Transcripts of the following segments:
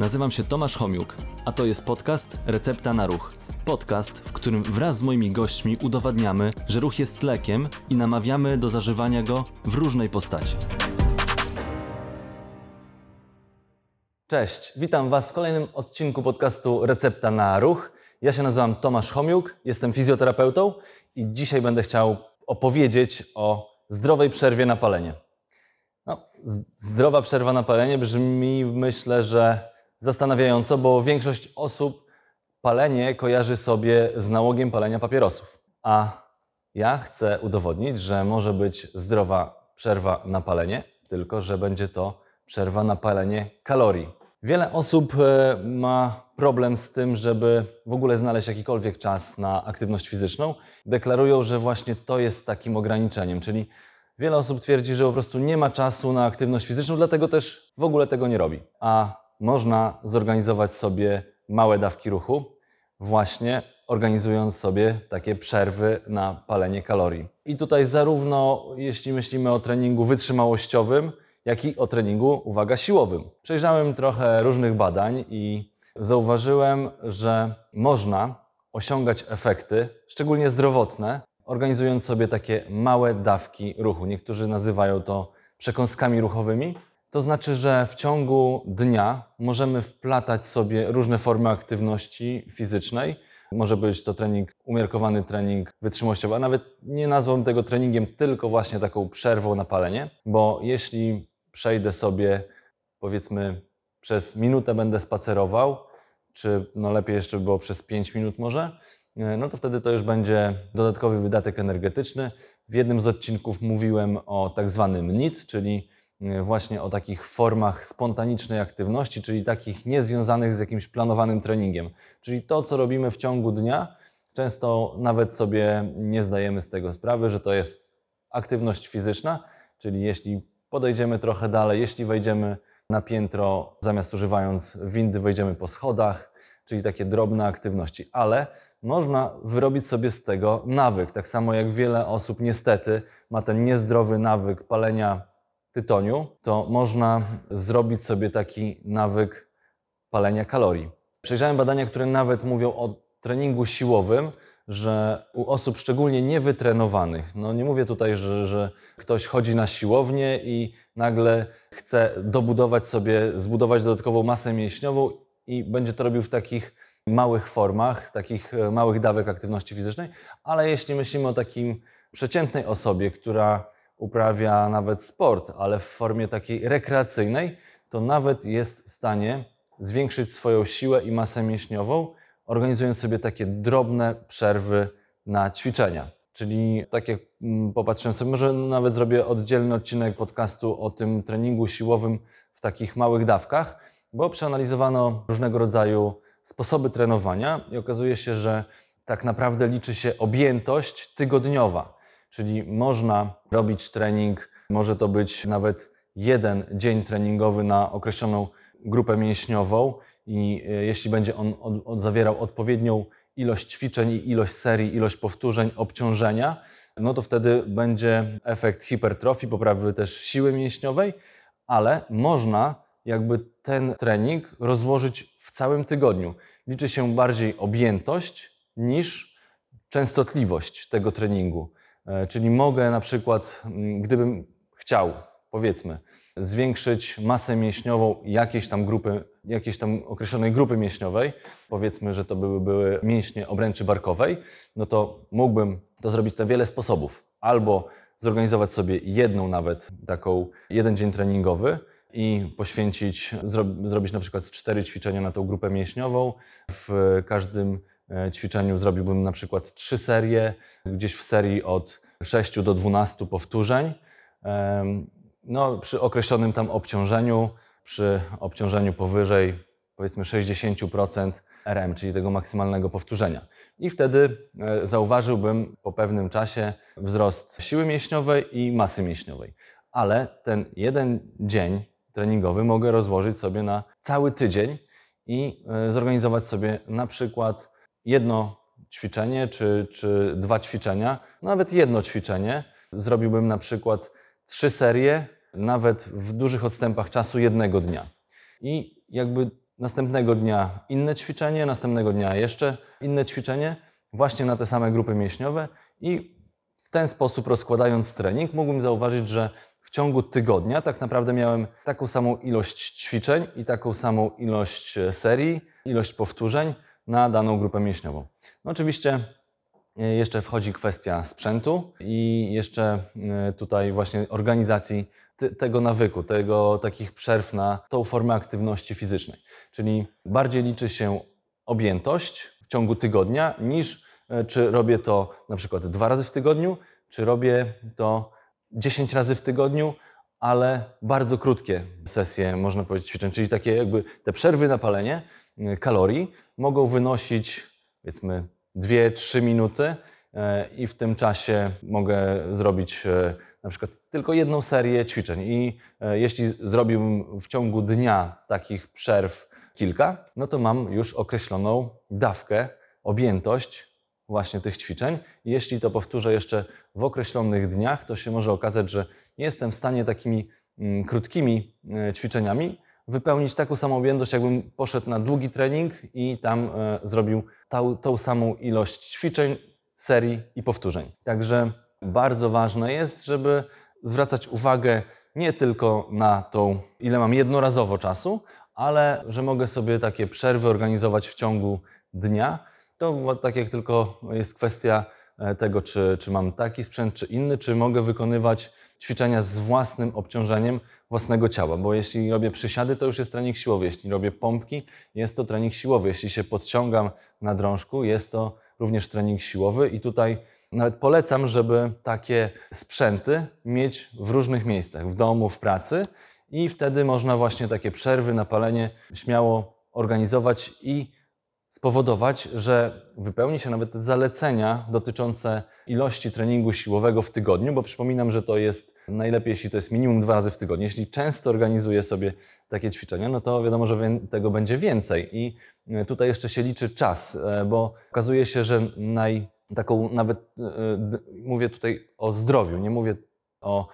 Nazywam się Tomasz Homiuk, a to jest podcast Recepta na Ruch. Podcast, w którym wraz z moimi gośćmi udowadniamy, że ruch jest lekiem i namawiamy do zażywania go w różnej postaci. Cześć, witam Was w kolejnym odcinku podcastu Recepta na Ruch. Ja się nazywam Tomasz Homiuk, jestem fizjoterapeutą i dzisiaj będę chciał opowiedzieć o zdrowej przerwie na palenie. No, zdrowa przerwa na palenie brzmi, myślę, że zastanawiająco, bo większość osób palenie kojarzy sobie z nałogiem palenia papierosów. A ja chcę udowodnić, że może być zdrowa przerwa na palenie, tylko że będzie to przerwa na palenie kalorii. Wiele osób e, ma problem z tym, żeby w ogóle znaleźć jakikolwiek czas na aktywność fizyczną. Deklarują, że właśnie to jest takim ograniczeniem, czyli wiele osób twierdzi, że po prostu nie ma czasu na aktywność fizyczną, dlatego też w ogóle tego nie robi. A można zorganizować sobie małe dawki ruchu, właśnie organizując sobie takie przerwy na palenie kalorii. I tutaj zarówno jeśli myślimy o treningu wytrzymałościowym, jak i o treningu, uwaga, siłowym. Przejrzałem trochę różnych badań i zauważyłem, że można osiągać efekty, szczególnie zdrowotne, organizując sobie takie małe dawki ruchu. Niektórzy nazywają to przekąskami ruchowymi. To znaczy, że w ciągu dnia możemy wplatać sobie różne formy aktywności fizycznej. Może być to trening, umiarkowany trening wytrzymałościowy, a nawet nie nazwałbym tego treningiem, tylko właśnie taką przerwą na palenie, bo jeśli przejdę sobie, powiedzmy, przez minutę będę spacerował, czy no lepiej jeszcze by było przez 5 minut może, e, no to wtedy to już będzie dodatkowy wydatek energetyczny. W jednym z odcinków mówiłem o tak zwanym NIT, czyli właśnie o takich formach spontanicznej aktywności, czyli takich niezwiązanych z jakimś planowanym treningiem. Czyli to, co robimy w ciągu dnia, często nawet sobie nie zdajemy z tego sprawy, że to jest aktywność fizyczna, czyli jeśli podejdziemy trochę dalej, jeśli wejdziemy na piętro, zamiast używając windy, wejdziemy po schodach, czyli takie drobne aktywności, ale można wyrobić sobie z tego nawyk. Tak samo jak wiele osób niestety ma ten niezdrowy nawyk palenia tytoniu, to można zrobić sobie taki nawyk palenia kalorii. Przejrzałem badania, które nawet mówią o treningu siłowym, że u osób szczególnie niewytrenowanych, no nie mówię tutaj, że, że ktoś chodzi na siłownię i nagle chce dobudować sobie, zbudować dodatkową masę mięśniową i będzie to robił w takich małych formach, takich e, małych dawek aktywności fizycznej, ale jeśli myślimy o takim przeciętnej osobie, która uprawia nawet sport, ale w formie takiej rekreacyjnej, to nawet jest w stanie zwiększyć swoją siłę i masę mięśniową, organizując sobie takie drobne przerwy na ćwiczenia. Czyli tak jak mm, popatrzyłem sobie, może nawet zrobię oddzielny odcinek podcastu o tym treningu siłowym w takich małych dawkach, bo przeanalizowano różnego rodzaju sposoby trenowania i okazuje się, że tak naprawdę liczy się objętość tygodniowa. Czyli można robić trening, może to być nawet jeden dzień treningowy na określoną grupę mięśniową i e, jeśli będzie on od, od zawierał odpowiednią ilość ćwiczeń, i ilość serii, ilość powtórzeń, obciążenia, no to wtedy będzie efekt hipertrofii, poprawy też siły mięśniowej, ale można jakby ten trening rozłożyć w całym tygodniu. Liczy się bardziej objętość niż częstotliwość tego treningu. E, Czyli mogę na przykład, mm, gdybym chciał, powiedzmy, zwiększyć masę mięśniową jakiejś tam grupy, jakiejś tam określonej grupy mięśniowej, powiedzmy, że to były, były mięśnie obręczy barkowej, no to mógłbym to zrobić na wiele sposobów. Albo zorganizować sobie jedną nawet taką, jeden dzień treningowy i poświęcić, zro, zrobić na przykład cztery ćwiczenia na tą grupę mięśniową. W każdym ćwiczeniu zrobiłbym na przykład trzy serie, gdzieś w serii od 6 do 12 powtórzeń. No, przy określonym tam obciążeniu, przy obciążeniu powyżej powiedzmy 60% RM, czyli tego maksymalnego powtórzenia. I wtedy e, zauważyłbym po pewnym czasie wzrost siły mięśniowej i masy mięśniowej. Ale ten jeden dzień treningowy mogę rozłożyć sobie na cały tydzień i e, zorganizować sobie na przykład jedno ćwiczenie czy, czy dwa ćwiczenia, nawet jedno ćwiczenie. Zrobiłbym na przykład trzy serie, nawet w dużych odstępach czasu jednego dnia. I jakby następnego dnia inne ćwiczenie, następnego dnia jeszcze inne ćwiczenie, właśnie na te same grupy mięśniowe i w ten sposób rozkładając trening, mógłbym zauważyć, że w ciągu tygodnia tak naprawdę miałem taką samą ilość ćwiczeń i taką samą ilość e, serii, ilość powtórzeń na daną grupę mięśniową. No oczywiście e, jeszcze wchodzi kwestia sprzętu i jeszcze e, tutaj właśnie organizacji tego nawyku, tego takich przerw na tą formę aktywności fizycznej. Czyli bardziej liczy się objętość w ciągu tygodnia niż e, czy robię to na przykład dwa razy w tygodniu, czy robię to 10 razy w tygodniu, ale bardzo krótkie sesje, można powiedzieć, ćwiczeń, czyli takie jakby te przerwy na palenie y, kalorii mogą wynosić powiedzmy 2-3 minuty e, i w tym czasie mogę zrobić e, na przykład tylko jedną serię ćwiczeń. I jeśli zrobiłbym w ciągu dnia takich przerw kilka, no to mam już określoną dawkę, objętość właśnie tych ćwiczeń. Jeśli to powtórzę jeszcze w określonych dniach, to się może okazać, że nie jestem w stanie takimi mm, krótkimi e, ćwiczeniami wypełnić taką samą objętość, jakbym poszedł na długi trening i tam e, zrobił tą, tą samą ilość ćwiczeń, serii i powtórzeń. Także bardzo ważne jest, żeby zwracać uwagę nie tylko na tą, ile mam jednorazowo czasu, ale że mogę sobie takie przerwy organizować w ciągu dnia. To tak jak tylko jest kwestia e, tego, czy, czy mam taki sprzęt, czy inny, czy mogę wykonywać ćwiczenia z własnym obciążeniem własnego ciała, bo jeśli robię przysiady, to już jest trening siłowy, jeśli robię pompki, jest to trening siłowy, jeśli się podciągam na drążku, jest to również trening siłowy. I tutaj nawet polecam, żeby takie sprzęty mieć w różnych miejscach, w domu, w pracy. I wtedy można właśnie takie przerwy, napalenie śmiało organizować i spowodować, że wypełni się nawet te zalecenia dotyczące ilości treningu siłowego w tygodniu, bo przypominam, że to jest najlepiej, jeśli to jest minimum dwa razy w tygodniu. Jeśli często organizuję sobie takie ćwiczenia, no to wiadomo, że tego będzie więcej. I e, tutaj jeszcze się liczy czas, e, bo okazuje się, że naj, taką nawet, e, mówię tutaj o zdrowiu, nie mówię o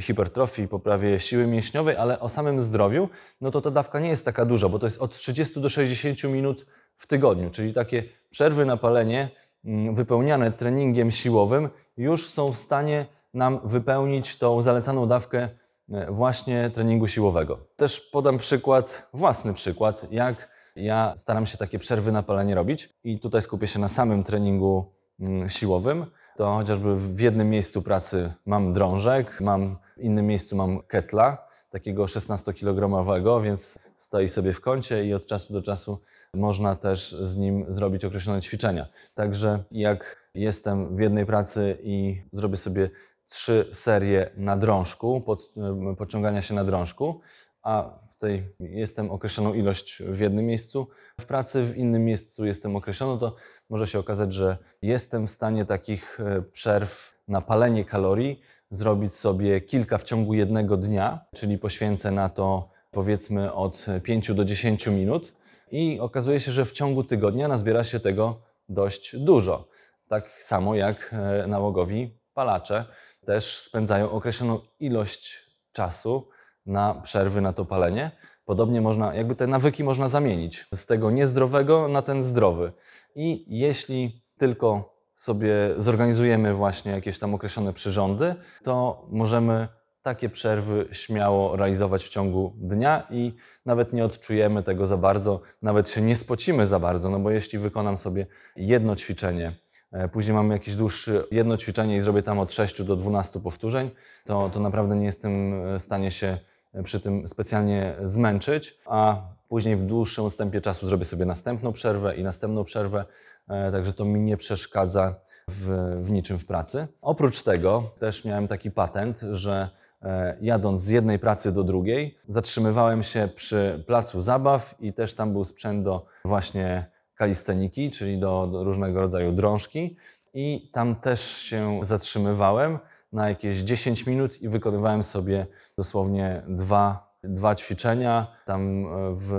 hipertrofii, poprawie siły mięśniowej, ale o samym zdrowiu, no to ta dawka nie jest taka duża, bo to jest od 30 do 60 minut w tygodniu, czyli takie przerwy na palenie mm, wypełniane treningiem siłowym już są w stanie nam wypełnić tą zalecaną dawkę e, właśnie treningu siłowego. Też podam przykład, własny przykład, jak ja staram się takie przerwy na palenie robić i tutaj skupię się na samym treningu mm, siłowym. To chociażby w jednym miejscu pracy mam drążek, mam w innym miejscu mam ketla, takiego 16-kilogramowego, więc stoi sobie w kącie i od czasu do czasu można też z nim zrobić określone ćwiczenia. Także jak jestem w jednej pracy i zrobię sobie trzy serie na drążku, pod, podciągania się na drążku, a w tej jestem określoną ilość w jednym miejscu w pracy, w innym miejscu jestem określoną, to może się okazać, że jestem w stanie takich e, przerw na palenie kalorii zrobić sobie kilka w ciągu jednego dnia, czyli poświęcę na to powiedzmy od 5 do 10 minut i okazuje się, że w ciągu tygodnia nazbiera się tego dość dużo. Tak samo jak e, nałogowi palacze też spędzają określoną ilość czasu na przerwy na to palenie. Podobnie można, jakby te nawyki można zamienić z tego niezdrowego na ten zdrowy. I jeśli tylko sobie zorganizujemy właśnie jakieś tam określone przyrządy, to możemy takie przerwy śmiało realizować w ciągu dnia i nawet nie odczujemy tego za bardzo, nawet się nie spocimy za bardzo, no bo jeśli wykonam sobie jedno ćwiczenie, e, później mamy jakieś dłuższe jedno ćwiczenie i zrobię tam od 6 do 12 powtórzeń, to, to naprawdę nie jestem w stanie się przy tym specjalnie zmęczyć, a później w dłuższym odstępie czasu zrobię sobie następną przerwę i następną przerwę, e, także to mi nie przeszkadza w, w niczym w pracy. Oprócz tego też miałem taki patent, że e, jadąc z jednej pracy do drugiej, zatrzymywałem się przy placu zabaw i też tam był sprzęt do właśnie kalisteniki, czyli do, do różnego rodzaju drążki i tam też się zatrzymywałem na jakieś 10 minut i wykonywałem sobie dosłownie dwa, dwa ćwiczenia tam e, w,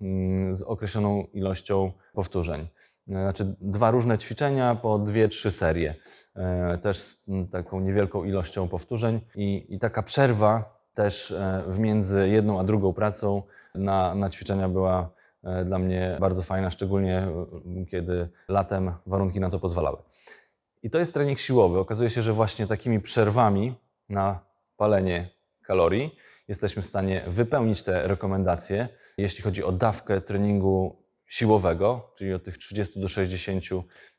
mm, z określoną ilością powtórzeń. E, Znaczy dwa różne ćwiczenia po dwie, trzy serie. E, Też z taką niewielką ilością powtórzeń i, i taka przerwa też w między jedną a drugą pracą na, na ćwiczenia była dla mnie bardzo fajna, szczególnie kiedy latem warunki na to pozwalały. I to jest trening siłowy. Okazuje się, że właśnie takimi przerwami na palenie kalorii. Jesteśmy w stanie wypełnić te rekomendacje, jeśli chodzi o dawkę treningu siłowego, czyli od tych 30 do 60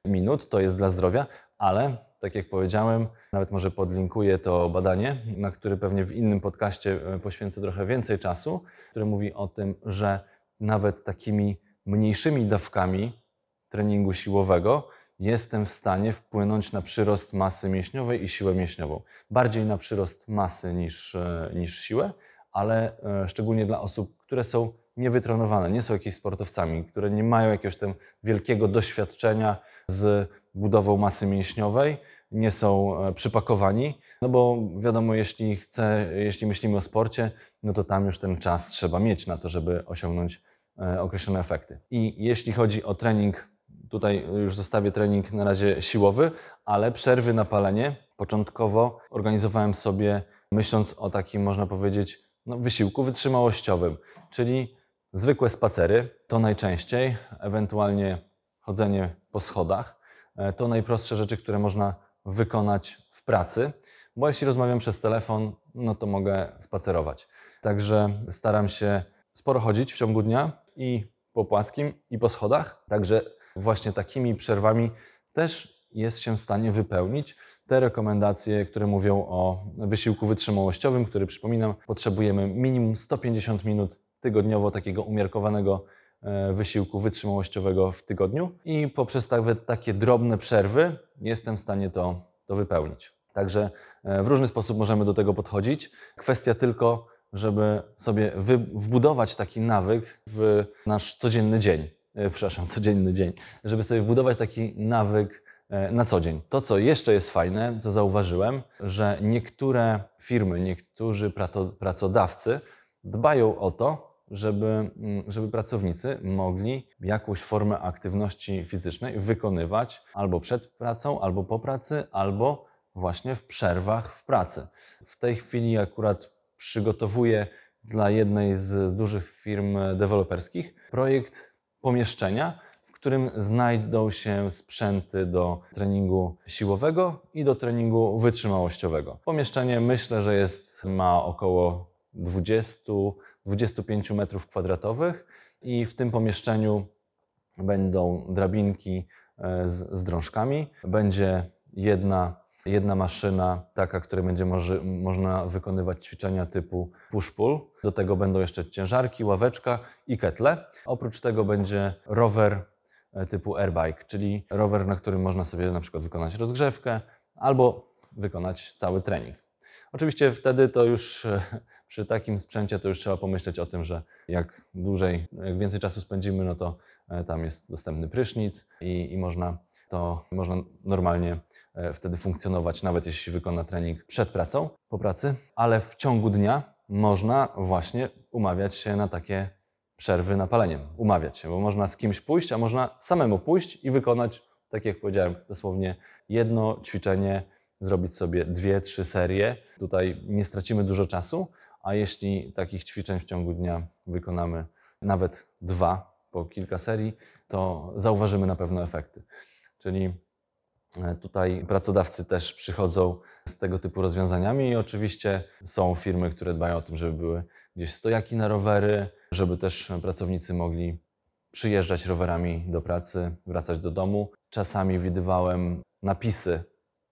minut, to jest dla zdrowia, ale tak jak powiedziałem, nawet może podlinkuję to badanie, na które pewnie w innym podcaście e, poświęcę trochę więcej czasu, które mówi o tym, że nawet takimi mniejszymi dawkami treningu siłowego jestem w stanie wpłynąć na przyrost masy mięśniowej i siłę mięśniową. Bardziej na przyrost masy niż, e, niż siłę, ale e, szczególnie dla osób, które są niewytrenowane, nie są jakimiś sportowcami, które nie mają jakiegoś tam wielkiego doświadczenia z budową masy mięśniowej, nie są e, przypakowani, no bo wiadomo, jeśli, chce, jeśli myślimy o sporcie, no to tam już ten czas trzeba mieć na to, żeby osiągnąć określone efekty. I jeśli chodzi o trening, tutaj już zostawię trening na razie siłowy, ale przerwy na palenie początkowo organizowałem sobie myśląc o takim, można powiedzieć, no, wysiłku wytrzymałościowym, czyli zwykłe spacery, to najczęściej, ewentualnie chodzenie po schodach, e, to najprostsze rzeczy, które można wykonać w pracy, bo jeśli rozmawiam przez telefon, no to mogę spacerować. Także staram się sporo chodzić w ciągu dnia i po płaskim, i po schodach. Także właśnie takimi przerwami też jest się w stanie wypełnić te rekomendacje, które mówią o wysiłku wytrzymałościowym, który przypominam, potrzebujemy minimum 150 minut tygodniowo takiego umiarkowanego e, wysiłku wytrzymałościowego w tygodniu i poprzez nawet takie drobne przerwy jestem w stanie to, to wypełnić. Także e, w różny sposób możemy do tego podchodzić. Kwestia tylko, żeby sobie wbudować taki nawyk w nasz codzienny dzień. E, przepraszam, codzienny dzień. Żeby sobie wbudować taki nawyk na co dzień. To, co jeszcze jest fajne, co zauważyłem, że niektóre firmy, niektórzy pracodawcy dbają o to, żeby, mm, żeby pracownicy mogli jakąś formę aktywności fizycznej wykonywać albo przed pracą, albo po pracy, albo właśnie w przerwach w pracy. W tej chwili akurat przygotowuję dla jednej z dużych firm deweloperskich projekt pomieszczenia, w którym znajdą się sprzęty do treningu siłowego i do treningu wytrzymałościowego. Pomieszczenie myślę, że jest, ma około 20 25 metrów kwadratowych i w tym pomieszczeniu będą drabinki e, z, z drążkami. Będzie jedna, jedna maszyna, taka, której będzie może, można wykonywać ćwiczenia typu push-pull. Do tego będą jeszcze ciężarki, ławeczka i ketle. Oprócz tego będzie rower e, typu airbike, czyli rower, na którym można sobie na przykład wykonać rozgrzewkę albo wykonać cały trening. Oczywiście wtedy to już e, przy takim sprzęcie to już trzeba pomyśleć o tym, że jak dłużej, jak więcej czasu spędzimy, no to e, tam jest dostępny prysznic i, i można to można normalnie e, wtedy funkcjonować, nawet jeśli wykona trening przed pracą, po pracy, ale w ciągu dnia można właśnie umawiać się na takie przerwy na paleniem. Umawiać się, bo można z kimś pójść, a można samemu pójść i wykonać, tak jak powiedziałem, dosłownie jedno ćwiczenie, zrobić sobie dwie, trzy serie. Tutaj nie stracimy dużo czasu, a jeśli takich ćwiczeń w ciągu dnia wykonamy nawet dwa po kilka serii, to zauważymy na pewno efekty. Czyli e, Tutaj pracodawcy też przychodzą z tego typu rozwiązaniami i oczywiście są firmy, które dbają o tym, żeby były gdzieś stojaki na rowery, żeby też pracownicy mogli przyjeżdżać rowerami do pracy, wracać do domu. Czasami widywałem napisy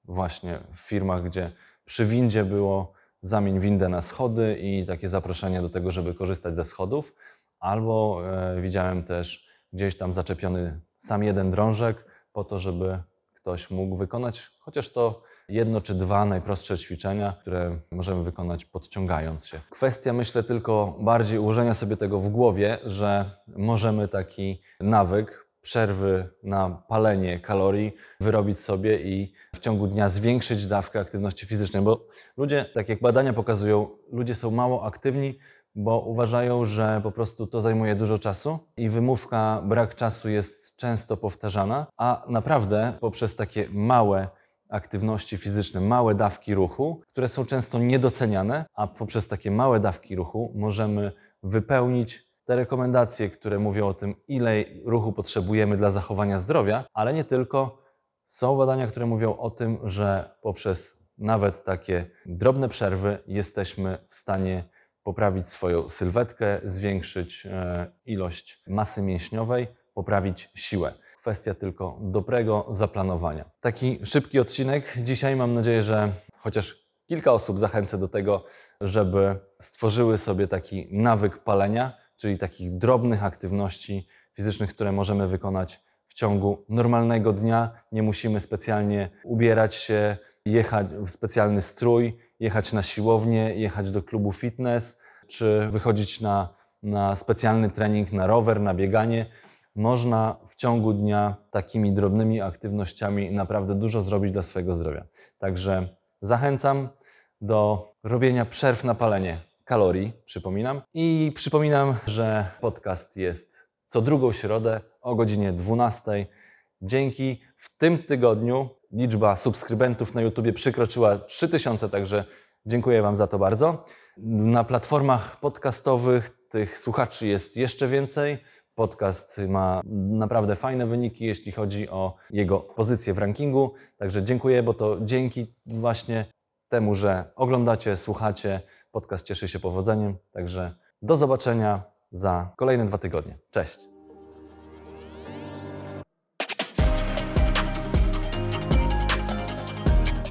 właśnie w firmach, gdzie przy windzie było zamień windę na schody i takie zaproszenie do tego, żeby korzystać ze schodów. Albo e, widziałem też gdzieś tam zaczepiony sam jeden drążek po to, żeby ktoś mógł wykonać chociaż to jedno czy dwa najprostsze ćwiczenia, które możemy wykonać podciągając się. Kwestia, myślę, tylko bardziej ułożenia sobie tego w głowie, że możemy taki nawyk przerwy na palenie kalorii wyrobić sobie i w ciągu dnia zwiększyć dawkę aktywności fizycznej, bo ludzie, tak jak badania pokazują, ludzie są mało aktywni, bo uważają, że po prostu to zajmuje dużo czasu i wymówka brak czasu jest często powtarzana, a naprawdę poprzez takie małe aktywności fizyczne, małe dawki ruchu, które są często niedoceniane, a poprzez takie małe dawki ruchu możemy wypełnić te rekomendacje, które mówią o tym, ile ruchu potrzebujemy dla zachowania zdrowia, ale nie tylko. Są badania, które mówią o tym, że poprzez nawet takie drobne przerwy jesteśmy w stanie poprawić swoją sylwetkę, zwiększyć e, ilość masy mięśniowej, poprawić siłę. Kwestia tylko dobrego zaplanowania. Taki szybki odcinek. Dzisiaj mam nadzieję, że chociaż kilka osób zachęcę do tego, żeby stworzyły sobie taki nawyk palenia, czyli takich drobnych aktywności fizycznych, które możemy wykonać w ciągu normalnego dnia. Nie musimy specjalnie ubierać się, jechać w specjalny strój, jechać na siłownię, jechać do klubu fitness, czy wychodzić na, na specjalny trening na rower, na bieganie. Można w ciągu dnia takimi drobnymi aktywnościami naprawdę dużo zrobić dla swojego zdrowia. Także zachęcam do robienia przerw na palenie kalorii, przypominam. I przypominam, że podcast jest co drugą środę o godzinie 12. Dzięki. W tym tygodniu liczba subskrybentów na YouTubie przekroczyła 3000, także dziękuję Wam za to bardzo. Na platformach podcastowych tych słuchaczy jest jeszcze więcej. Podcast ma naprawdę fajne wyniki, jeśli chodzi o jego pozycję w rankingu. Także dziękuję, bo to dzięki właśnie temu, że oglądacie, słuchacie, podcast cieszy się powodzeniem. Także do zobaczenia za kolejne dwa tygodnie. Cześć!